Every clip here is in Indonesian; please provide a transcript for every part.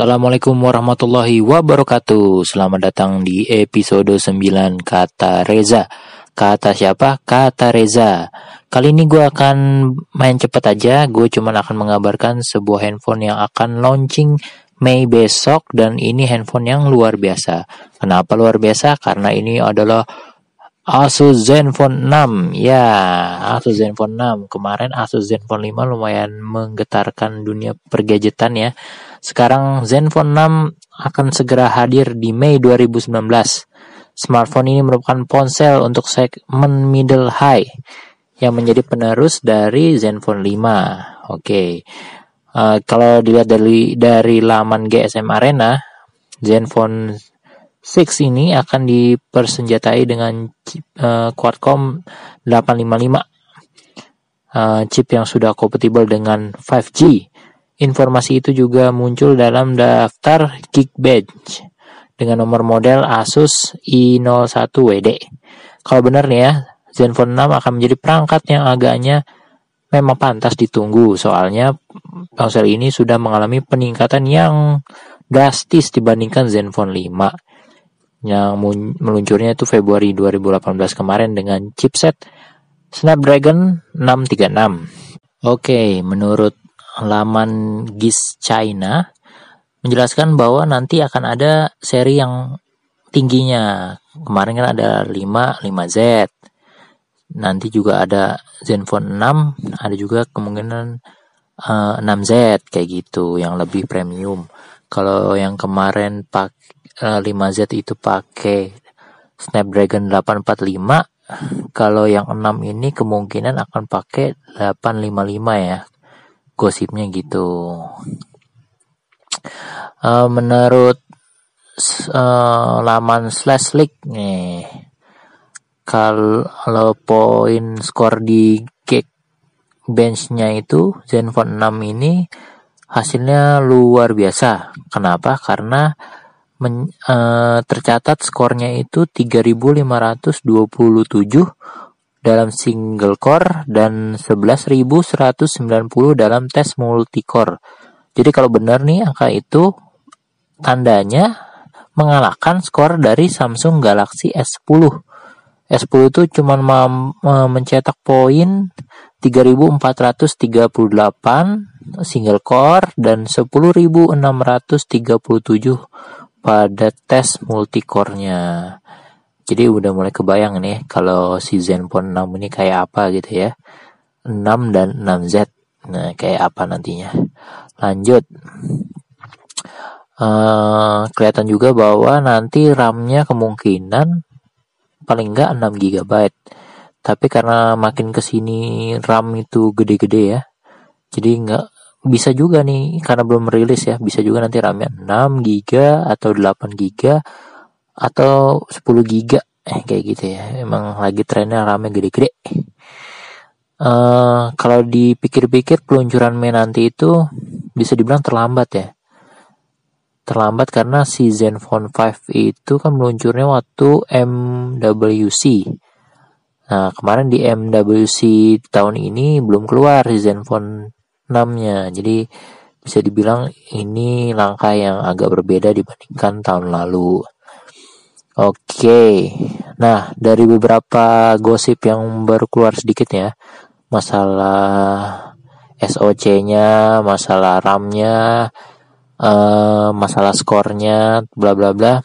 Assalamualaikum warahmatullahi wabarakatuh. Selamat datang di episode 9 Kata Reza. Kata siapa? Kata Reza. Kali ini gue akan main cepet aja. Gue cuma akan mengabarkan sebuah handphone yang akan launching Mei besok Dan ini handphone yang luar biasa. Kenapa luar biasa? Karena ini adalah Asus Zenfone 6 Ya Asus Zenfone 6 Kemarin Asus Zenfone 5 lumayan menggetarkan dunia pergadgetan ya sekarang Zenfone 6 akan segera hadir di Mei 2019. Smartphone ini merupakan ponsel untuk segmen middle high yang menjadi penerus dari Zenfone 5. Oke. Okay. Uh, kalau dilihat dari dari laman GSM Arena, Zenfone 6 ini akan dipersenjatai dengan chip, uh, Qualcomm 855 uh, chip yang sudah kompatibel dengan 5G Informasi itu juga muncul dalam daftar Geekbench dengan nomor model Asus i01WD. Kalau benar nih ya, Zenfone 6 akan menjadi perangkat yang agaknya memang pantas ditunggu soalnya ponsel ini sudah mengalami peningkatan yang drastis dibandingkan Zenfone 5 yang meluncurnya itu Februari 2018 kemarin dengan chipset Snapdragon 636. Oke, menurut laman GIS China menjelaskan bahwa nanti akan ada seri yang tingginya. Kemarin kan ada 5, 5Z. Nanti juga ada Zenfone 6, ada juga kemungkinan uh, eh, 6Z kayak gitu yang lebih premium. Kalau yang kemarin pak uh, eh, 5Z itu pakai Snapdragon 845, kalau yang 6 ini kemungkinan akan pakai 855 ya gosipnya gitu. Uh, menurut uh, laman slash league nih, kalau poin skor di kick benchnya itu Zenfone 6 ini hasilnya luar biasa. Kenapa? Karena men, uh, tercatat skornya itu 3527 dalam single core dan 11.190 dalam tes multicore. Jadi kalau benar nih angka itu tandanya mengalahkan skor dari Samsung Galaxy S10. S10 itu cuma mencetak poin 3438 single core dan 10637 pada tes multicore-nya. Jadi udah mulai kebayang nih kalau si Zenfone 6 ini kayak apa gitu ya. 6 dan 6Z. Nah, kayak apa nantinya. Lanjut. Uh, kelihatan juga bahwa nanti RAM-nya kemungkinan paling enggak 6 GB. Tapi karena makin ke sini RAM itu gede-gede ya. Jadi enggak bisa juga nih karena belum rilis ya bisa juga nanti RAM-nya 6 GB atau 8 GB atau 10 giga eh kayak gitu ya. Emang lagi trennya rame gede-gede. Uh, kalau dipikir-pikir peluncuran Mei nanti itu bisa dibilang terlambat ya. Terlambat karena si Zenfone 5 itu kan meluncurnya waktu MWC nah kemarin di MWC tahun ini belum keluar si Zenfone 6 nya jadi bisa dibilang ini langkah yang agak berbeda dibandingkan tahun lalu Oke, nah dari beberapa gosip yang baru keluar sedikit ya, masalah SOC-nya, masalah RAM-nya, uh, masalah skornya, bla bla bla.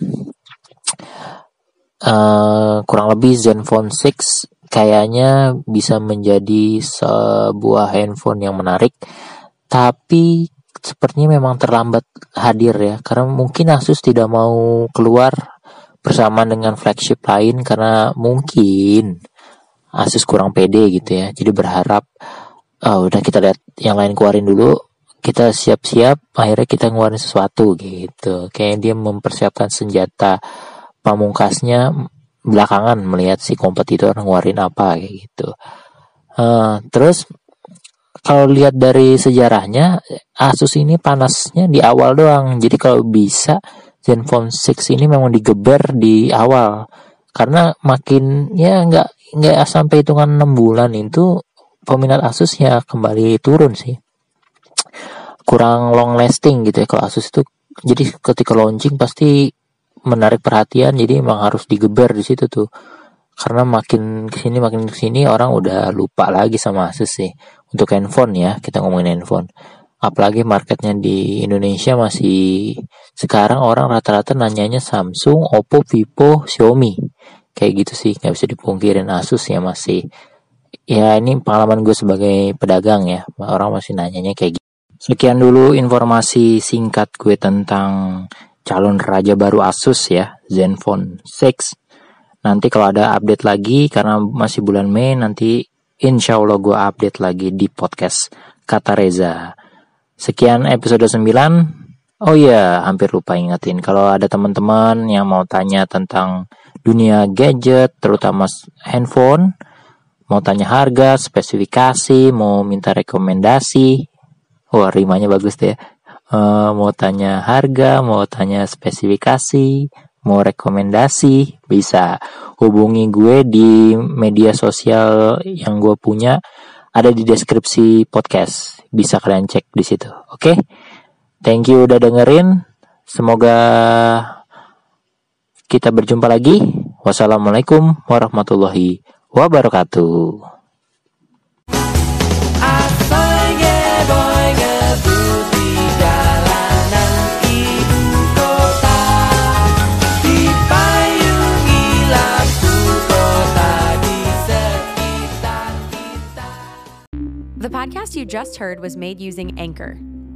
Uh, kurang lebih Zenfone 6 kayaknya bisa menjadi sebuah handphone yang menarik, tapi sepertinya memang terlambat hadir ya, karena mungkin Asus tidak mau keluar bersama dengan flagship lain karena mungkin Asus kurang pede gitu ya. Jadi berharap oh, udah kita lihat yang lain keluarin dulu, kita siap-siap akhirnya kita ngeluarin sesuatu gitu. Kayak dia mempersiapkan senjata pamungkasnya belakangan melihat si kompetitor ngeluarin apa kayak gitu. Uh, terus kalau lihat dari sejarahnya Asus ini panasnya di awal doang. Jadi kalau bisa Zenfone 6 ini memang digeber di awal. Karena makin ya nggak nggak sampai hitungan 6 bulan itu peminat Asus ya kembali turun sih. Kurang long lasting gitu ya kalau Asus itu. Jadi ketika launching pasti menarik perhatian jadi emang harus digeber di situ tuh. Karena makin ke sini makin ke sini orang udah lupa lagi sama Asus sih. Untuk handphone ya kita ngomongin handphone. Apalagi marketnya di Indonesia masih sekarang orang rata-rata nanyanya Samsung, Oppo, Vivo, Xiaomi kayak gitu sih nggak bisa dipungkirin Asus ya masih ya ini pengalaman gue sebagai pedagang ya orang masih nanyanya kayak gitu sekian dulu informasi singkat gue tentang calon raja baru Asus ya, Zenfone 6. Nanti kalau ada update lagi karena masih bulan Mei nanti insya Allah gue update lagi di podcast Kata Reza. Sekian episode 9. Oh iya, hampir lupa ingetin kalau ada teman-teman yang mau tanya tentang dunia gadget, terutama handphone, mau tanya harga, spesifikasi, mau minta rekomendasi. Wah, rimanya bagus deh ya uh, mau tanya harga, mau tanya spesifikasi, mau rekomendasi, bisa hubungi gue di media sosial yang gue punya ada di deskripsi podcast. Bisa kalian cek di situ. Oke. Okay? Thank you udah dengerin. Semoga kita berjumpa lagi. Wassalamualaikum warahmatullahi wabarakatuh. podcast you just heard was made using Anchor.